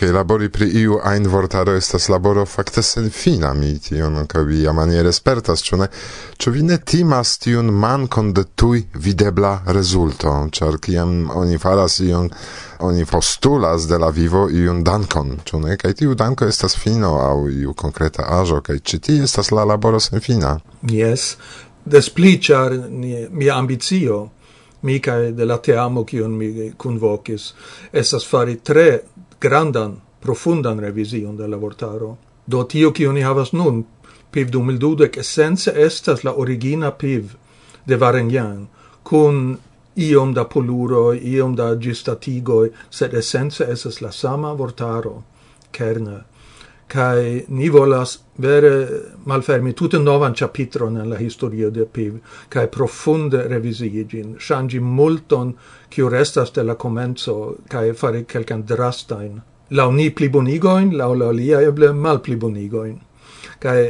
che labori pri iu ein vortaro estas laboro fakte senfina mi tion ankaŭ maniere spertas ĉu ne ĉu vi ne timas tiun mankon de tuj videbla rezulto ĉar kiam oni faras ion oni postulas de la vivo iun dankon. Ĉu ne kaj tiu danko estas fino aŭ iu konkreta aĵo kaj ĉi tie estas la laboro sen fina. Jes des pli ĉar mia ambicio mi kaj de la teamo kiun mi kunvokis estas fari tre grandan, profundan revision de la vortaro. Do tio kiu ni havas nun, PIV 2012, essence estas la origina PIV de Varenjan, kun iom da poluro iom da gistatigoi, sed essence estas la sama vortaro, kerne kai ni volas vere malfermi tutte novan chapitron nella historia de PIV kai profunde revisigin shangi multon kiu restas de la comenzo kai fare kelkan drastain la ni pli bonigoin la alia eble malplibonigoin kai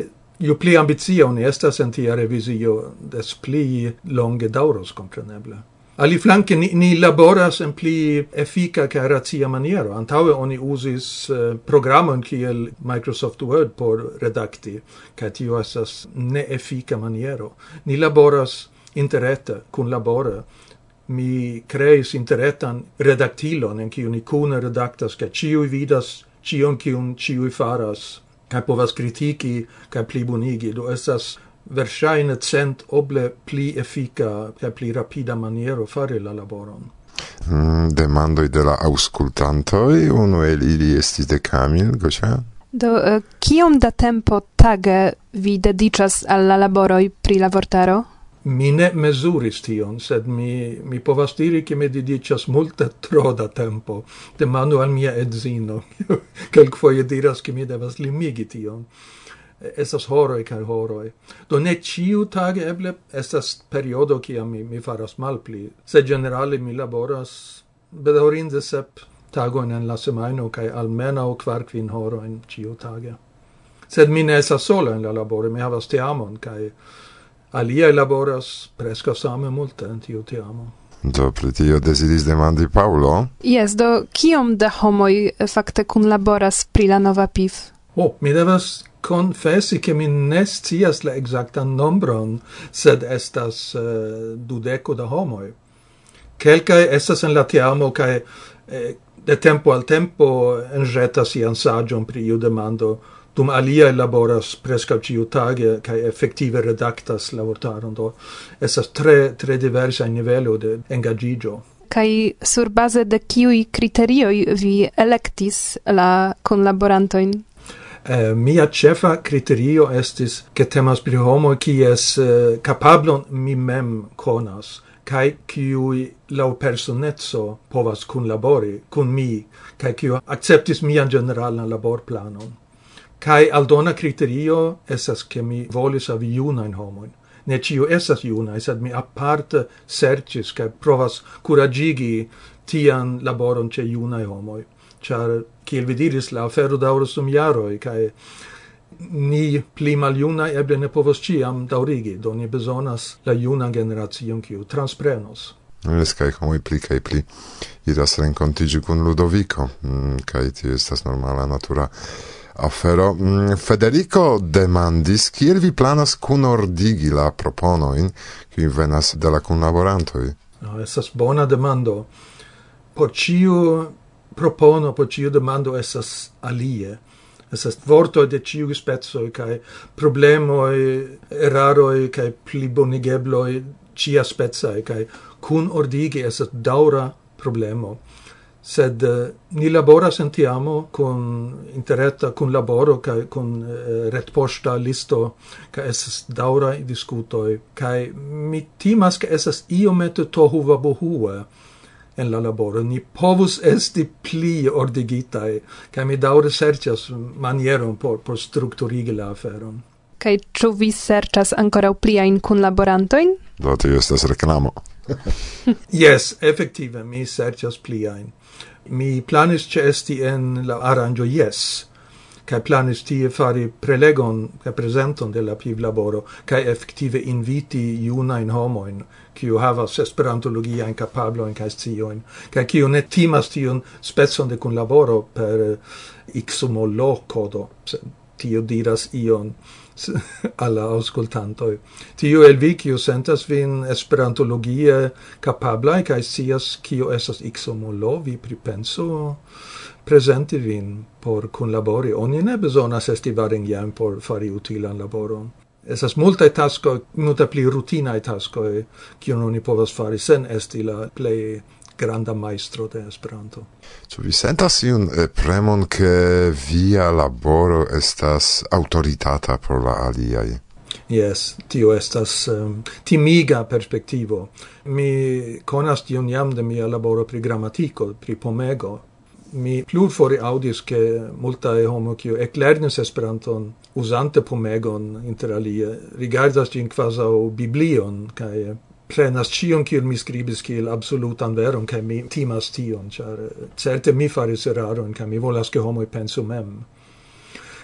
ju pli ambizio oni estas en tia revisio des pli longe dauros compreneble. Ali flanke ni, ni laboras en pli efika kaj racia maniero. Antaŭe oni uzis uh, programon kiel Microsoft Word por redakti, kaj tio estas ne efika maniero. Ni laboras interrete, kun labore, mi creis interretan redaktilon en kiu ni kune redaktas kaj ĉiuj vidas ĉion kiun ĉiuj faras kaj povas kritiki kaj plibonigi do estas versaine cent oble pli effica e pli rapida maniero fare la laboron. Mm, demandoi de la auscultantoi, uno el ili estis de Camil, gocia? Do uh, kiom da tempo tage vi dedicas al la laboroi pri la vortaro? mi ne mesuris tion, sed mi, mi povas diri che mi dedicas multe tro da tempo. Demandu al mia edzino, quelquefoie diras che mi devas limigi tion estas horoi kai horoi. Do ne ciu tage eble estas periodo kiam mi, mi faras malpli, Se generale mi laboras bedaŭrinde sep tagoin en la semaino kai almena o kvar kvin ciu tage. Sed mi ne esas solo en la laboro, mi havas teamon kai alia laboras presca same multe en tiu teamo. Do pri tio decidis demandi Paulo. Jes, do kiom da homoi fakte kun laboras pri la nova PIF? Ho, mi devas confessi che mi ne scias la exacta nombron, sed estas uh, dudeco da homoi. Quelcae estas en la teamo, cae eh, de tempo al tempo enjetas ian sagion pri iu demando, dum alia laboras ciu tage, cae effective redactas lavortaron, do estas tre, tre diversa nivelo de engagigio kai sur baze de kiui kriterioj vi electis la kunlaborantojn? eh, mia cefa criterio estis che temas pri homo kies eh, capablon mi mem conas kai qui la personetso povas kun labori kun mi kai qui acceptis mian generalan laborplanon kai aldona criterio esas che mi volis avi junain homo ne ciu esas junae, sed mi aparte sercis, cae provas curagigi tian laboron ce junae homoi char kiel vi diris la afero daŭras dum jaroj kaj ni pli maljuna eble ne povos ĉiam daŭrigi do ni bezonas la juna generacion kiu transprenos Jes, kai homo pli kai pli iras renkontigi kun Ludoviko, mm, kai tio estas normala, natura afero. Mm, Federico demandis, kiel vi planas kunordigi la proponoin, kiuj venas de la kunlaborantoj? No, estas bona demando. Por ciu propono por ciu demando esas alie Esas vorto de ciu ĉiuj specoj kaj problemoj eraroj kaj cia ĉiaspecaj kai kun ordigi esas daura problemo. Sed uh, ni laboras en tiamo kun interreta kun laboro kai kun uh, eh, retposta, listo kaj esas daura diskutoj kai mi timas ke estas iomete tohuvabohue en la laboro. Ni povus esti pli ordigitai, kai mi daure serĉas manieron por, por strukturigi la aferon. Kaj ĉu vi serĉas ankoraŭ pliajn kunlaborantojn? Do tio estas reklamo. yes, efektive mi serĉas pliajn. Mi planis ĉeesti en la aranĝo Yes, kai planis tie fari prelegon kai presenton de la pivlaboro kai effektive inviti junajn homojn kiu havas esperantologia in capablo in kaj sciojn kaj kiu ne timas tiun specon de kunlaboro per eh, XML kodo tio diras ion alla auscultanto Tio el vi, kiu sentas vin esperantologie capabla kaj sias kiu estas XOMOLO, vi pripenso presenti vin por kunlabori. Oni ne bezonas esti varengiam por fari utilan laboron. Esas multa tasko, multa pli rutinae taskoi, kion eh, oni povas fari sen esti la plej granda maestro de Esperanto. Ĉu vi sentas iun eh, premon ke via laboro estas autoritata por la aliaj? Yes, tio estas um, timiga perspektivo. Mi konas tion jam de mia laboro pri gramatiko, pri pomego. Mi plurfore audis ke multaj homo kiu eklernis Esperanton usante pomegon inter alie rigardas ĝin kvazaŭ biblion kaj prenas cion kiel mi scribis kiel absolutan veron kai mi timas tion char eh, certe mi faris eraron kai mi volas ke homoj pensu mem.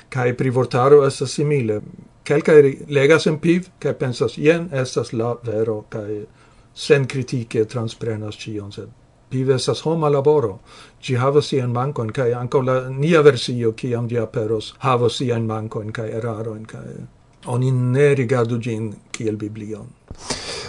Kai pri vortaro estas simile. Kelkaj legas en piv kaj pensas jen estas la vero kai sen critique transprenas cion sed vive estas homa laboro. Ĝi havas sian mankon kai ankaŭ la nia versio kiam ĝi aperos havas sian mankon kaj erarojn kaj oni ne rigardu ĝin kiel biblion.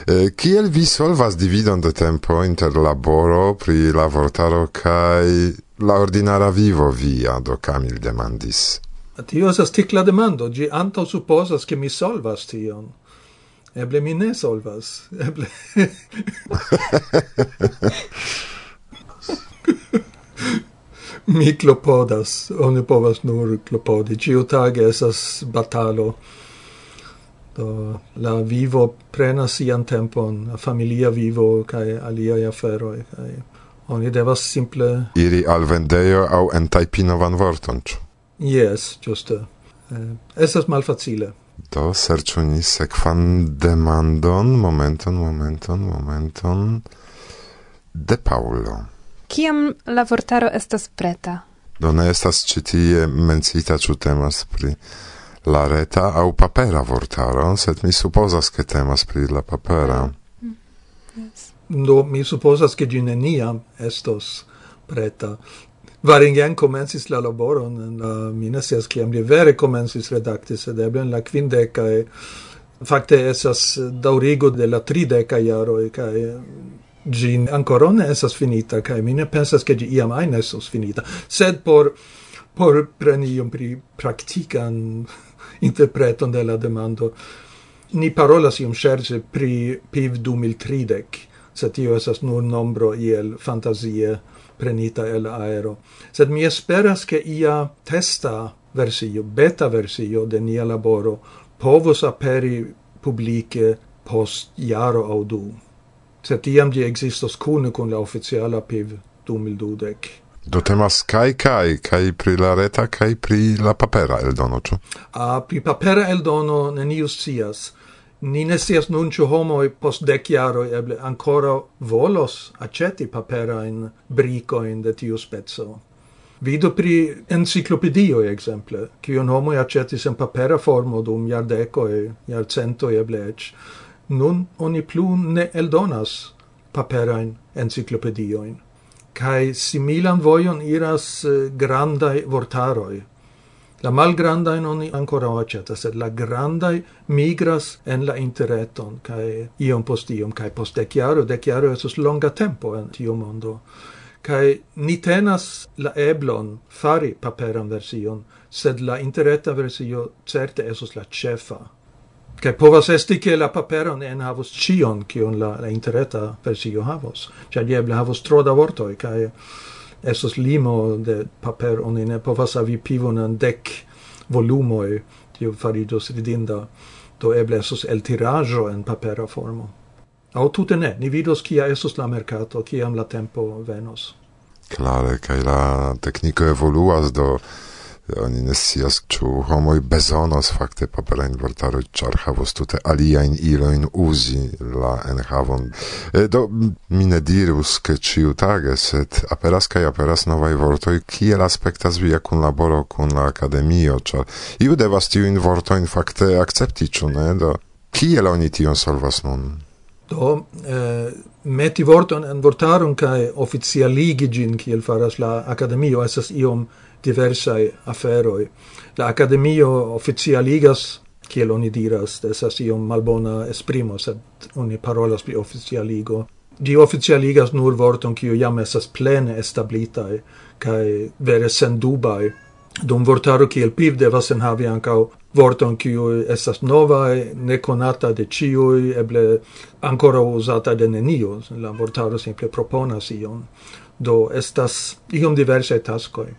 Eh, kiel vi solvas dividon de tempo inter laboro pri la vortaro kai la ordinara vivo via, do Camil demandis? Tio esas tikla demando, gi anto supposas che mi solvas tion. Eble mi ne solvas. Eble... mi klopodas. Oni povas nur klopodi. Ciu tage esas batalo. Do, la vivo prenas sian tempon, la familia vivo kaj aliaj aferoj kaj oni devas simple iri al vendejo aŭ entajpi novan vorton. Yes, ĝuste. Eh, estas malfacile. Do serĉu ni sekvan demandon, momenton, momenton, momenton de Paulo. Kiam la vortaro estas preta? Do ne estas ĉi tie mencita ĉu temas pri la reta au papera vortaro, sed mi supposas, che temas pri la papera. Mm. mm yes. Do mi supposas, che gine niam estos preta. Varingen comensis la laboron en la mi ne kiam li vere comensis redakti sed eble en la e facte esas daurigo de la trideca iaro e cae gin ancora ne esas finita cae mi ne pensas che gi iam ain esos finita. Sed por por preni iom pri practican interpreton de la demando ni parolas iom scherze pri PIV 2030 se tio esas nur nombro iel fantasie prenita el aero. Sed mi esperas che ia testa versio, beta versio de nia laboro povus aperi publice post jaro au du. Sed tiam di existos cune con la officiala PIV 2012. Do temas kai kai kai pri la reta kai pri la papera eldono ĉu? A pri papera eldono neniu scias. Ni ne sias nun ĉu homoj post de chiaro eble ancora volos aceti papera in brico in de tiu spezzo. Vido pri enciclopedio, exemple, ekzemple, kiun homo aĉetis sen papera formo dum iardeco e iarcento eble ec, Nun oni plu ne eldonas enciclopedio in kai similan voion iras eh, grandai vortaroi, La malgrandajn oni ancora aĉetas, sed la granda migras en la interreton kai iom post iom kaj post de chiaro sos longa tempo en tio mondo. Kai ni tenas la eblon fari paperan version, sed la interreta versio certe esos la cefa Kai povas esti ke la paperon en havos cion, kion la, la interreta versio havos, ĉar eble havos tro da vortoj Kai esos limo de paper. Oni ne povas avi pivon en dec volumoi tio faridos ridinda. Do eble estos eltiraĵo en papera formo. Au tute ne. Ni vidos kia esos la mercato kiam la tempo venos. Klare kaj la tekniko evoluas do oni ne scias ĉu homoj bezonos fakte paperajn vortaroj ĉar havos tute aliajn ilojn uzi la enhavon? E, do mi ne dirus ke ĉiutage sed aperas kaj aperas novaj vortoj kiel aspektas via kunlaboro kun la akademio ĉar iu devas tiujn vortojn fakte akcepti ĉu ne? Do kiel oni tion solvas nun? do eh, meti vorton en vortaron kai oficialigi ĝin kiel faras la akademio esas iom diversaj aferoj la akademio oficialigas kiel oni diras esas iom malbona esprimo sed oni parolas pri officialigo. Di officialigas nur vorton kiu jam esas plene establita kai vere sendubai dum vortaro kiel piv devas enhavi ancau vorton kiu estas nova neconata de ciui eble ancora usata de nenio. La vortaro simple proponas ion. Do estas iom diversaj taskoi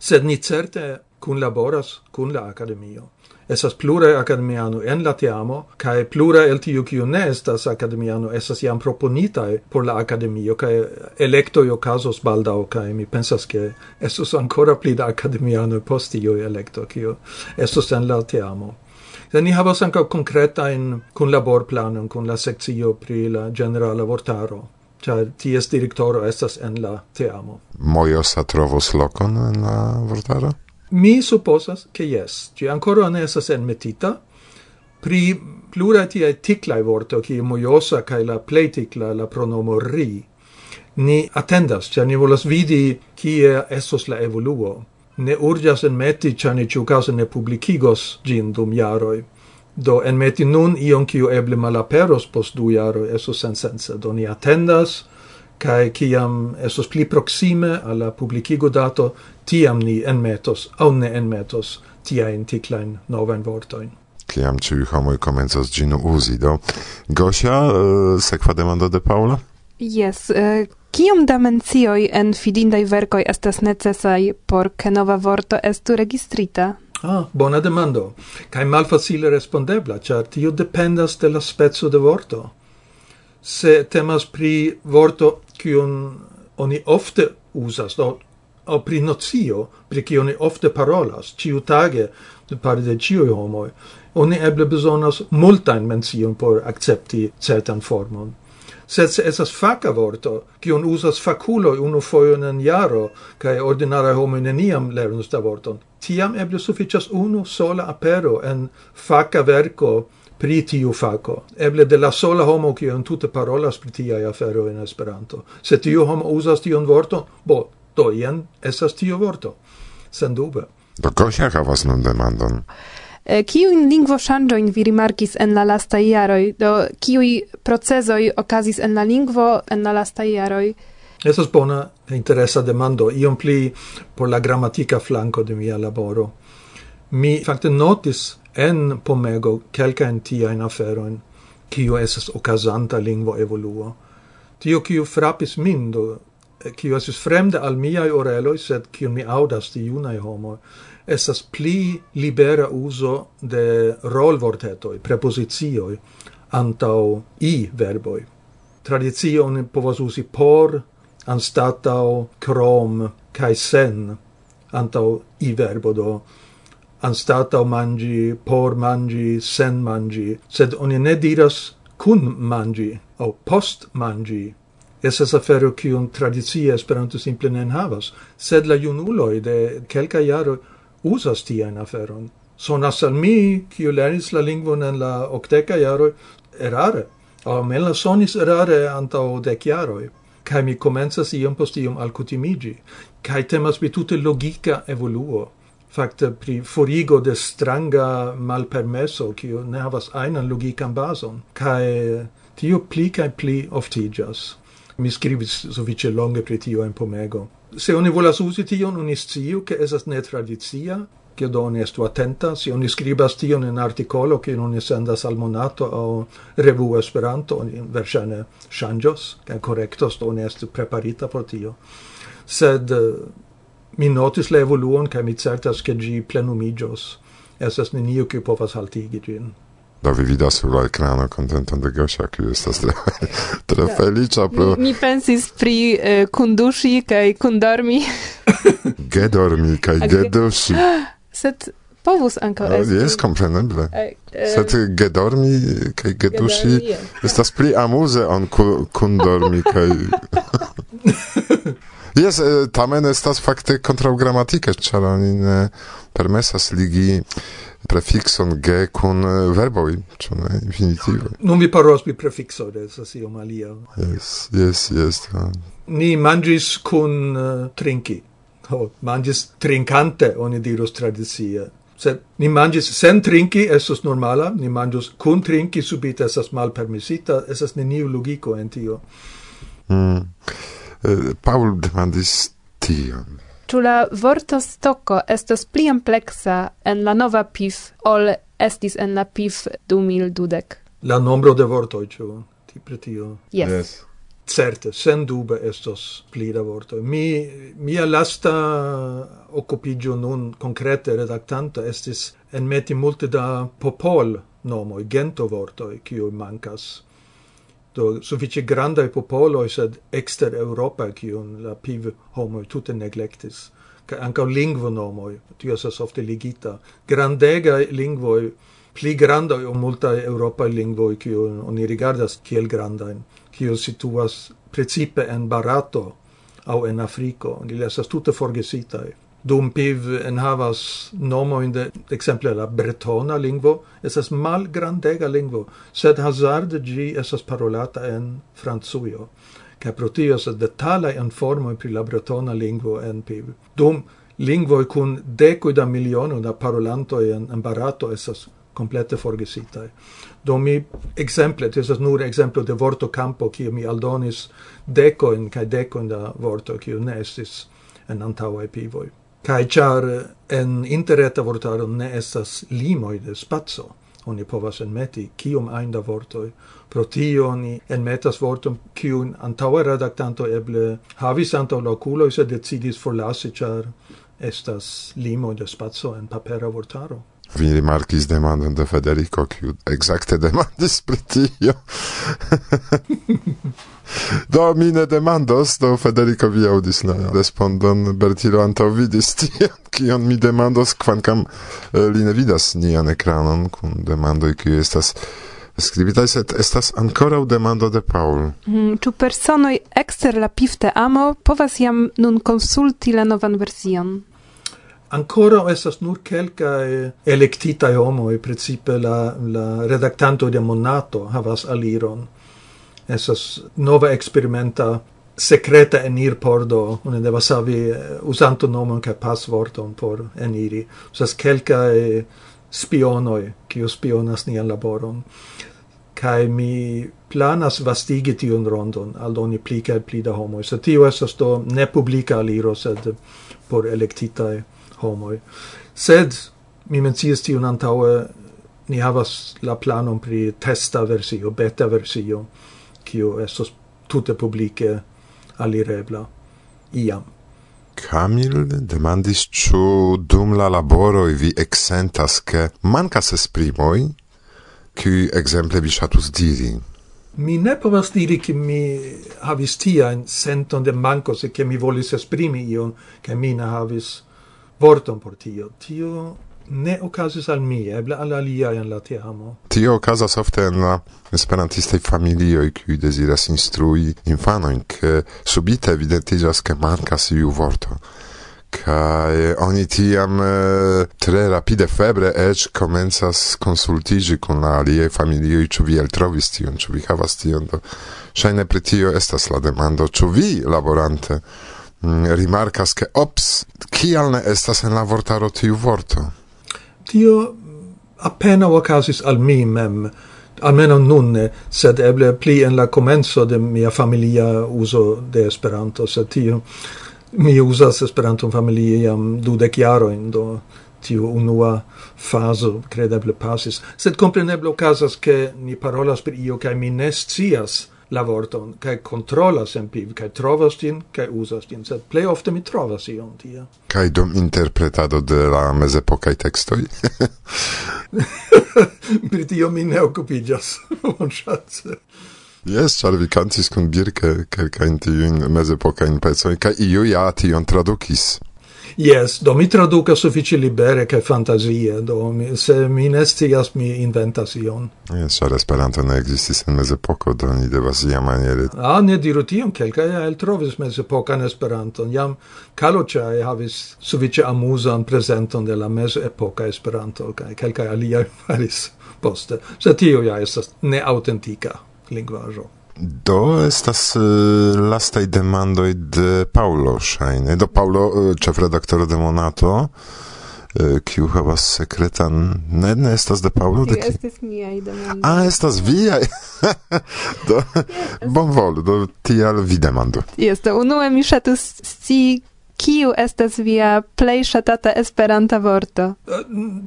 sed ni certe kunlaboras kun la akademio esas plurae academiano en la teamo, cae plurae el tiu kiu ne estas academiano esas iam proponitae por la academio, cae electoi ocasos baldao, cae mi pensas che esos ancora pli da academiano post ioi electo, kiu esos en la teamo. Se ni havas anca concreta in kun laborplanon kun la sekcio pri la generala vortaro cioè ties directoro estas en la teamo. Mojosa trovos lokon en la vortaro? Mi supposas che yes, ci ancora ne esas en metita, pri plura tiai ticlai vorto, ki mojosa kai la pleiticla la pronomo ri, ni attendas, cia ni volas vidi cie estos la evoluo. Ne urgias enmeti, cia ni ciucase ne publicigos gin dum jaroi. Do enmeti nun ion kiu eble malaperos post du jaroi, sen sense Do ni attendas, kai kiam esos pli proxime alla publicigo dato tiam ni enmetos au ne enmetos tia in tiklain novain vortoin kiam ci homoj komencas gin uzi do Gosia uh, sekva demando de Paula Yes uh, Kiom da mencioj en fidindaj verkoj estas necesaj por ke nova vorto estu registrita? Ah, bona demando. Kaj malfacile respondebla, ĉar tio dependas de la speco de vorto se temas pri vorto kiun oni ofte usas, do, o pri nocio, pri kiu oni ofte parolas, ciutage, pare de ciu homoi, oni eble besonas multain mencion por accepti certan formon. Sed se esas faca vorto, cion usas faculoi unu foion en jaro, cae ordinara homo neniam lernus da vorton, tiam eble sufficias unu sola apero en faca verco pri tiu faco. Eble de la sola homo kiu entute parolas pri tiai afero en Esperanto. Se tiu homo usas tion vorto, bo, do ien esas tiu vorto. Sendube. Do Gosia havas nun demandon. Eh, kiujn lingvo shanjoin vi rimarkis en la lasta iaroi? Do kiu procesoi okazis en la lingvo en la lasta iaroi? Esas bona interesa demando, iom pli por la grammatica flanko de mia laboro. Mi fakte notis en pomego quelcaen tiaen aferoin, kiu esas okazanta lingvo evoluo. Tio kiu frapis min do, kiu esis fremde al miai oreloi, sed kiu mi audas di junai homoi, esas pli libera uso de rolvortetoi, preposizioi, antau i verboi. Tradizio oni povas usi por, anstatau, krom, kai sen, antau i verbo do, anstatau mangi, por mangi, sen mangi, sed oni ne diras kun mangi au post mangi. Esas afero kiun tradicia Esperanto simple ne havas, sed la junuloj de kelkaj jaroj usas tian aferon. Sonas al mi, kiu lernis la lingvon en la octeca jaro, erare, O men la sonis erare antau dek jaroj kai mi comensas iom post iom alcutimigi. kai temas pri tute logica evoluo fakte pri forigo de stranga malpermesso kiu ne havas einan logikan bason kai tio pli kai pli oftigas mi scrivis sufiĉe longe pri tio en pomego. Se oni volas usi tion oni sciu che esas ne tradizia che do oni estu attenta se oni skribas tion in artikolo ke oni sendas al monato o revu Esperanto oni verŝajne ŝanĝos kaj korektos do oni estu preparita por tio. Sed mi notis la evoluon kaj mi certas ke ĝi plenumiĝos. Estas neniu kiu povas haltigi ĝin. Do vi vidas sur la ekrano kontenton de Gosia, kiu estas tre, tre feliĉa pro... Mi, mi pensis pri eh, kunduŝi kaj kundormi. gedormi kaj geduŝi. Sed povus ankaŭ ah, esti. Jes, kompreneble. Eh, Sed gedormi kaj geduŝi estas pli amuze on kundormi kaj... Jes, tamen estas fakte kontraŭgramatike, ĉar oni ne permesas ligi prefixon ge kun verboj, ĉu ne infinitivoj. Nun vi parolas pri prefixo, estas iom alia. Jes, jes, jes. Ni manĝis kun uh, trinki. Ho, manĝis trinkante, oni dirus tradicie sed ni manĝis sen trinki estos normala, ni manĝus kun trinki subite estas malpermesita, Estas neniu logiko en tio. Mm. Eh, Paul demandis tion. Ĉu la vorto stoko estas pli ampleksa en la nova PIF ol estis en la PIF 2012? La nombro de vortoj ĉu ti pri tio? Yes. yes. Certe, sen dube estos pli da vorto. Mi, mia lasta occupigio nun concrete redactanta estis enmeti multe da popol nomoi, gento vortoi, kiu mancas do suffice grandai popoloi, sed exter Europa, cion la piv homoi tutte neglectis, ca ancao lingvonomoi, tio esas ofte ligita, Grandega lingvoi, pli grandai o multae Europae lingvoi, cion oni rigardas kiel grandain, cio situas principe en Barato, au en Africo, ili esas tutte forgesitae dum piv en havas nomo in de exemple la bretona lingvo estas malgrandega lingvo sed hazarde gi esas parolata en Francujo. Ca protio tio detala en formo pri la bretona lingvo en piv. Dum lingvo kun deco da miliono da parolantoj en, en Barato esas komplete forgesita do mi exemple esas nur exemplo de vorto campo ki mi aldonis dekojn kaj dekojn da vorto, kiu ne estis en antaŭaj pivoj. Kai char en interreta vortaro ne estas limoi de spazio Oni povas enmeti kiom ein da vortoi Pro tio oni enmetas vortum kiun antaŭe redaktanto eble havis antaŭ la okulo se decidis forlasi, char estas limo de spazio en papera vortaro. Vi rimarkis demandon de Federico, kiu exacte demandis pri tio. do mi ne demandos, do Federico vi audis la respondon. Bertilo antaŭvidis tion, kion mi demandos, kvankam eh, li ne vidas nian ekranon kun demandoi, kiu estas Skribitaj sed estas ankoraŭ demando de Paul. Mm, ĉu personoj ekster la pifte amo povas jam nun konsulti la novan version? ancora estas nur quelca electita homo e principe la, la redactanto de Monato havas aliron. esas nova experimenta secreta enir pordo, une devas havi eh, usanto nomon ca passvorton por eniri. Estas quelcae spionoi, cio spionas nian laboron. Kai mi planas vastigi tiun rondon, aldoni pli plika pli da homo Se tio esas do ne publica aliro, sed por electitae homo Sed mi mencias tion antaue, ni havas la planon pri testa versio, beta versio, kio estos tute publike alirebla iam. Camil demandis ĉu dum la laboroj vi eksentas ke mankas esprimoj, kiuj ekzemple vi ŝatus diri. Mi ne povas diri ke mi havis tiajn senton de manko, se ke mi volis esprimi ion, ke mi ne havis vorton por tio. Tio ne okazis al mi, eble al alia en la teamo. Tio okazas ofte en la esperantistaj familioj, kiuj deziras instrui infanojn, ke subite evidentiĝas, ke mankas iu vorto. Kai oni tiam tre rapide febre ec comenzas consultigi con la aliaj familioj, ciu vi eltrovis tion, ciu vi havas tion. Do, ŝajne pri tio estas la demando, ciu vi laborante Mm, rimarkas ke ops kial ne estas en la vortaro tiu vorto? Tio appena okazis al mi mem almeno nun sed eble pli en la komenco de mia familia uso de Esperanto sed tio mi uzas Esperanton familie jam dudek jarojn do tiu unua fazo credeble passis sed compreneble okazas ke ni parolas pri io kaj mi ne scias la vorton kai controlla en kai trovas tin kai usas tin sed plej ofte mi trovas ion tia kai dom interpretado de la mezepokaj textoi pri tio mi ne okupiĝas bonŝance. Yes, ĉar vi cantis kun Birke kelkajn mezepoca in pecojn ca iu ja tion tradukis. Yes, do mi traduca suffici libere che fantasia, do mi, se mi nestias mi inventas ion. Eh, yes, ĉar Esperanto ne existis en mezepoko, do ni devas iamaniere. Ah, ne diru tion, kelkaj eltrovis mezepokan Esperanton. Jam e havis suffici amusan prezenton de la mezepoka Esperanto kaj kelkaj aliaj faris poste. Se tio ja estas neaŭtentika lingvaĵo. Do estas uh, lastaj demandoj de Paulo ŝajne do Paulo uh, ĉefredaktoro de Monato kiu uh, havas sekretan ne ne estas de Paulo de ki estas miaj demandoj ah estas viaj do yes. bonvolu do tial vi demandu jes do unue mi ŝatus scii kiu estas via plej ŝatata Esperanta vorto?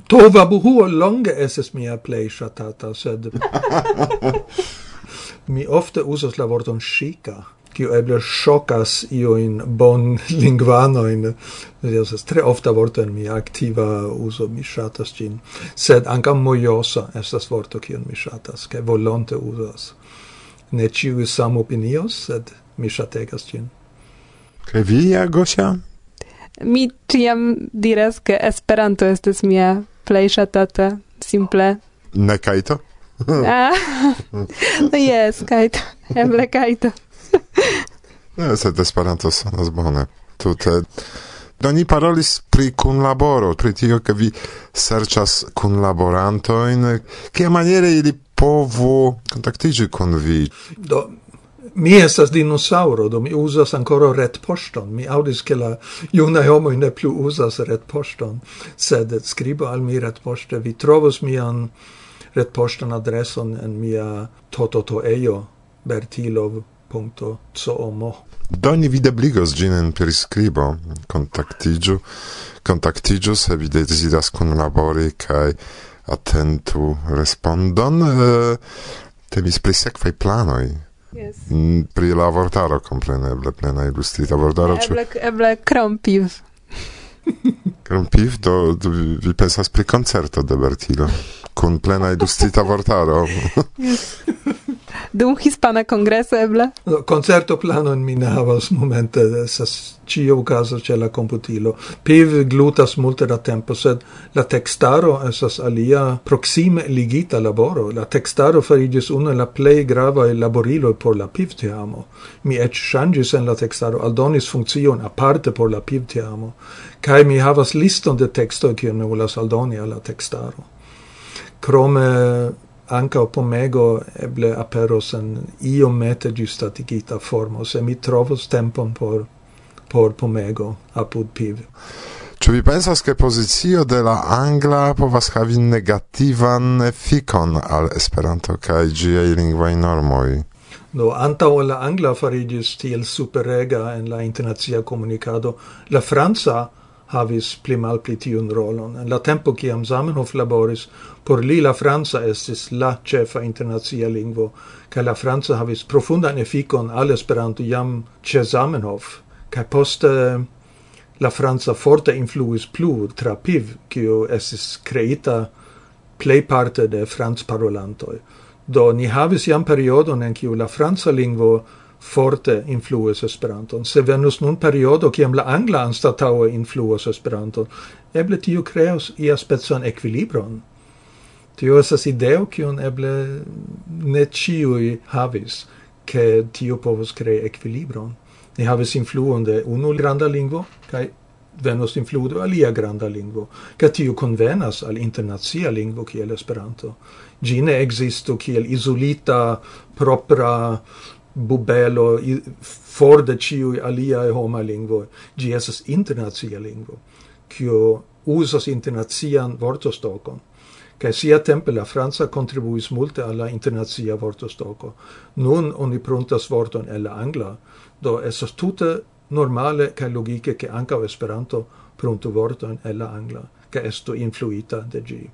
Tova buhuo longe estas mia plej ŝatata, sed mi ofte usas la vorton chica, kiu eble io in bon lingvanoin. es tre ofta vorto en mia aktiva uso, mi shatas gin. Sed anka mojosa estas vorto, kiu mi shatas, ke volonte usas. Ne ciu sam opinios, sed mi shategas gin. Ke vi, Gosia? Mi tiam diras, ke Esperanto estas mia plej shatata simple. Ne kaito? ah, yes, kaito. eble kaito. Ne, eh, sed Esperanto sonas bone. Tute do ni parolis pri kunlaboro, pri tio ke vi serĉas kunlaborantojn, kiamaniere ili povu kontaktiĝi kun vi. Do mi estas dinosauro, do mi uzas ancora retpoŝton. Mi audis ke la juna homo ne plu uzas retpoŝton, sed skribo al mi retpoŝte, vi trovos mian retpostan adreson en mia tototoejo bertilov.com. Do ni videbligos gin en priskribo, kontaktiĝu, kontaktiĝu se vi deziras kunlabori kai atentu respondon. Eh, temis pri sekvaj planoj. Yes. Mm, pri la vortaro kompreneble plena ilustrita vortaro. Eble, ĉu... eble krompiv. krompiv, do, do vi pensas pri koncerto de Bertilo kun plena edustita vortaro. Dum hispana kongreso eble? No, concerto plano in ne havas momente, sas cio caso c'è la computilo. Piv glutas multe da tempo, sed la textaro esas alia proxime ligita laboro. La textaro farigis una la plei il laborilo por la piv teamo. Mi ec changis en la textaro, aldonis funzion aparte por la piv teamo. Kai mi havas liston de texto, che ne volas aldoni alla textaro. Krome anca pomego eble aperos en iomete giustatigita formo, se mi trovos tempon por, por pomego apud piv. Czy vi pensas che pozicio de la angla povas havi negativan fikon al Esperanto kaj ĝiaj lingvaj normoj? Do antaŭ la angla fariĝis tiel superrega en la internacia komunikado, la franca havis pli malpli tiun rolon. En la tempo kiam Zamenhof laboris, por li la franca estis la cefa internazia lingvo, ca la franca havis profundan efficon al Esperanto jam ce Zamenhof, ca poste la franca forte influis plu tra PIV, cio estis creita plei parte de francparolantoj. Do ni havis jam periodon en cio la franca lingvo forte influas Esperanton. Se venus nun periodo kiam la angla anstataŭe influas Esperanton, eble tio kreos ia specon equilibron. Tio estas ideo kiun eble ne ĉiuj havis, ke tio povos krei equilibron. Ni havis influon de unu granda lingvo kaj venos influo de alia granda lingvo, ca tio convenas al internazia lingvo kiel Esperanto. Gi ne existo kiel isolita propra bubelo for de ciu alia e homa lingvo. Gi esas internacia lingvo, kio usas internacian vortostokon ke sia tempe la Franca contribuis multe alla internacia vortostoko Nun oni pruntas vorton el la angla, do esas tute normale kaj logike ke ankaŭ Esperanto pruntu vorton el la angla, ke estu influita de gi.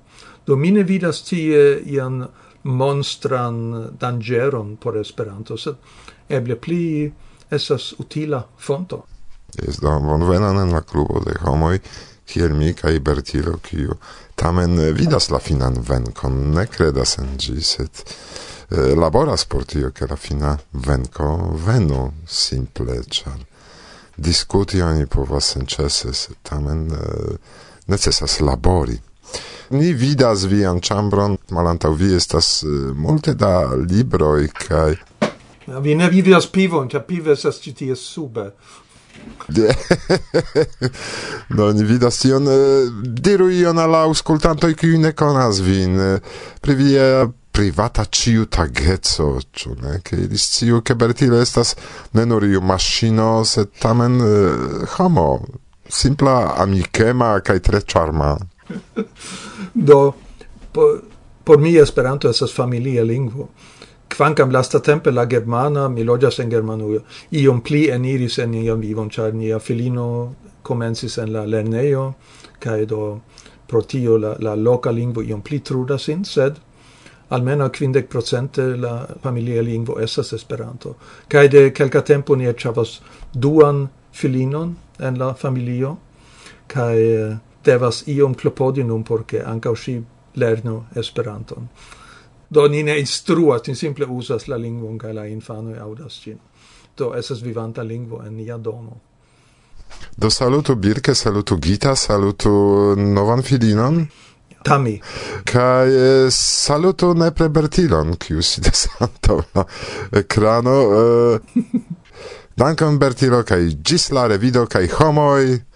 Do mine vidas tie ian monstran dangeron por Esperanto, sed eble pli esas utila fonto. Es do bonvenan en la klubo de homoj kiel mi kaj Bertilo, kiu tamen vidas la finan venkon, ne kredas en ĝi, sed eh, laboras por tio, ke la fina venko venu simple, ĉar diskuti oni povas senĉese, sed tamen eh, necesas labori. Ni vidas vian ĉambron, malantaŭ vi estas eh, multe da libroj kaj Vi ne vidas pivon, ĉar pivo estas ĉi tie sube. no, ni vidas tion. Eh, diru ion al aŭskultantoj, kiuj ne konas vin. Eh, pri via privata ciu tageco, ciu, ne? che ili sciu, ke Bertile estas ne nur iu maŝino, set tamen eh, homo, simpla, amikema kai tre charma. Do, por, por mi Esperanto estas familia lingvo. kvankam lasta tempe la germana, mi loĝas en Germanujo, iom pli eniris en nian vivon, ĉar nia filino komencis en la lernejo, kaj do pro tio la, la loka lingvo iom pli trudas sin, sed almeno quindec procente la familia lingvo estas Esperanto. Kaj de kelka tempo ni havas duan filinon en la familio, kaj eh, devas iom klopodi nun porque ke si lernu Esperanton. Do ni ne instruas, ni simple usas la lingvon ca la infanoj audas cin. Do esas vivanta lingvo en nia domo. Do salutu Birke, salutu Gita, salutu novan filinon. Tami. Kaj e, salutu nepre Bertilon, kiu sidas antaŭ la ekrano. Eh, e, eh, dankon Bertilo kaj gis la revido kaj homoj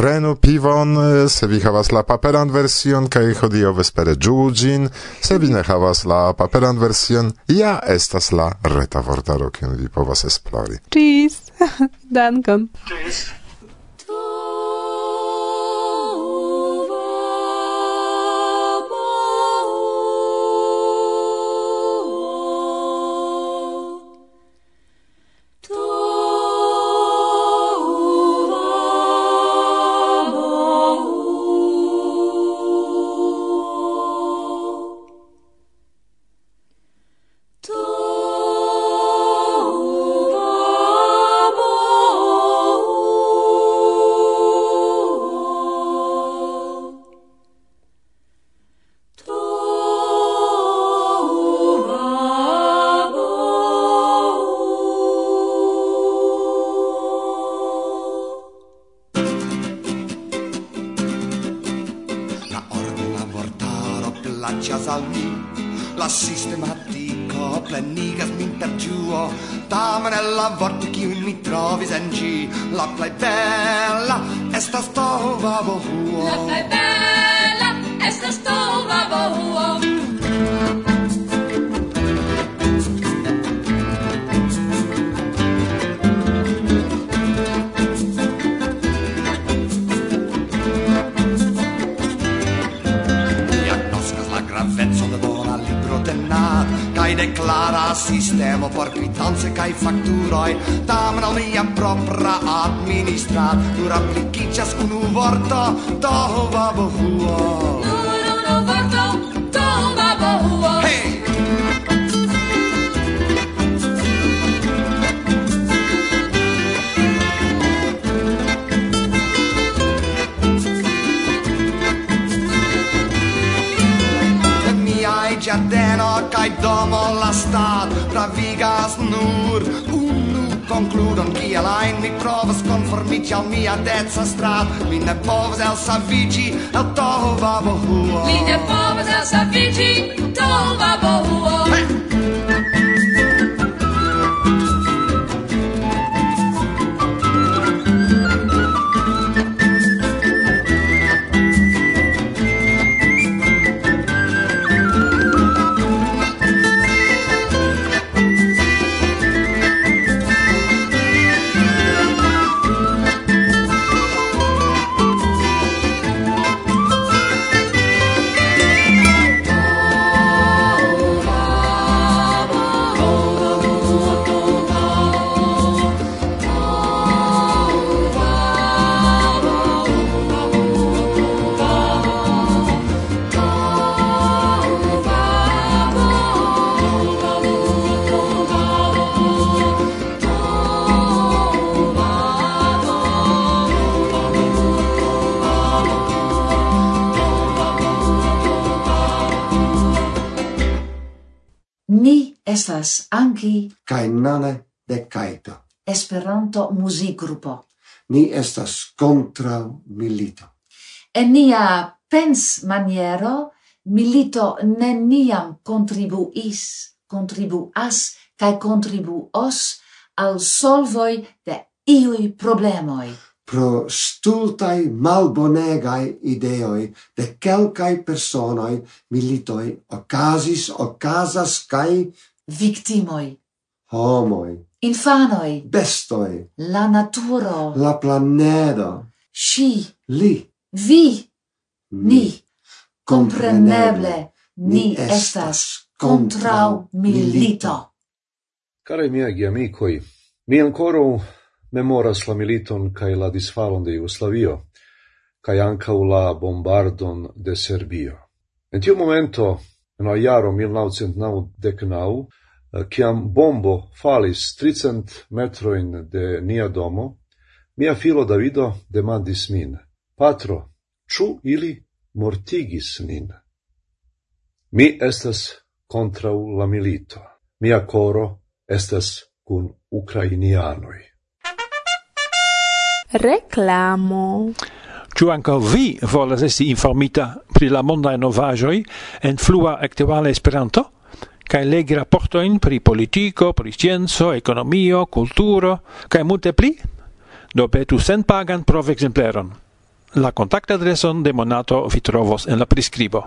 prenu pivon, se vi havas la paperan version, kai hodio vespere giugin, se vi ne havas la paperan version, ja estas la reta vortaro, kion vi povas esplori. Ĝis! Dankon! Ĝis! vorto kiun mi trovis en ĝi la plej bela estas Tova Bohuo. La plej bela declara sistema sistemo por kai kaj fakturoj, tamen mia propra administra nur aplikiĝas unu vorto, to va bohuo. kai domo la stat pravigas nur. Unu concludon ki alain mi provas konformiĝi al mia dezza strat. Mi ne povas elsaviĝi el bohuo. Mi ne povas elsaviĝi tohuvabohuo hey! Estas anki kai nane de kaito. Esperanto muzikgrupo. Ni estas kontra milito. En nia pens maniero milito neniam contribuis, contribuas kai contribuos al solvoi de iui problemoi. Pro stultai malbonegai ideoi de quelcae personoi militoi ocasis, ocasas, cae victimoi, homoi, infanoi, bestoi, la naturo, la planedo, Si. li, vi, ni, compreneble, ni estas contrau milito. Care miagi amicoi, mi ancora memoras la militon cae la disfalon de Jugoslavio, cae ancau la bombardon de Serbio. En tiu momento, en la jaro 1999, ciam eh, bombo falis tricent metroin de nia domo, mia filo Davido demandis min, patro, ču ili mortigis nin? Mi estas contrau la milito. Mia coro estas kun ukrainianoj. Reklamo. Ĉu anca vi volas esti informita pri la mondae novajoi en flua actuale Esperanto kaj legi raportojn pri politico, pri scienzo, ekonomio, kulturo kaj multe pli, do petu senpagan provekzempleron. La kontaktadreson de Monato vi trovos en la priskribo.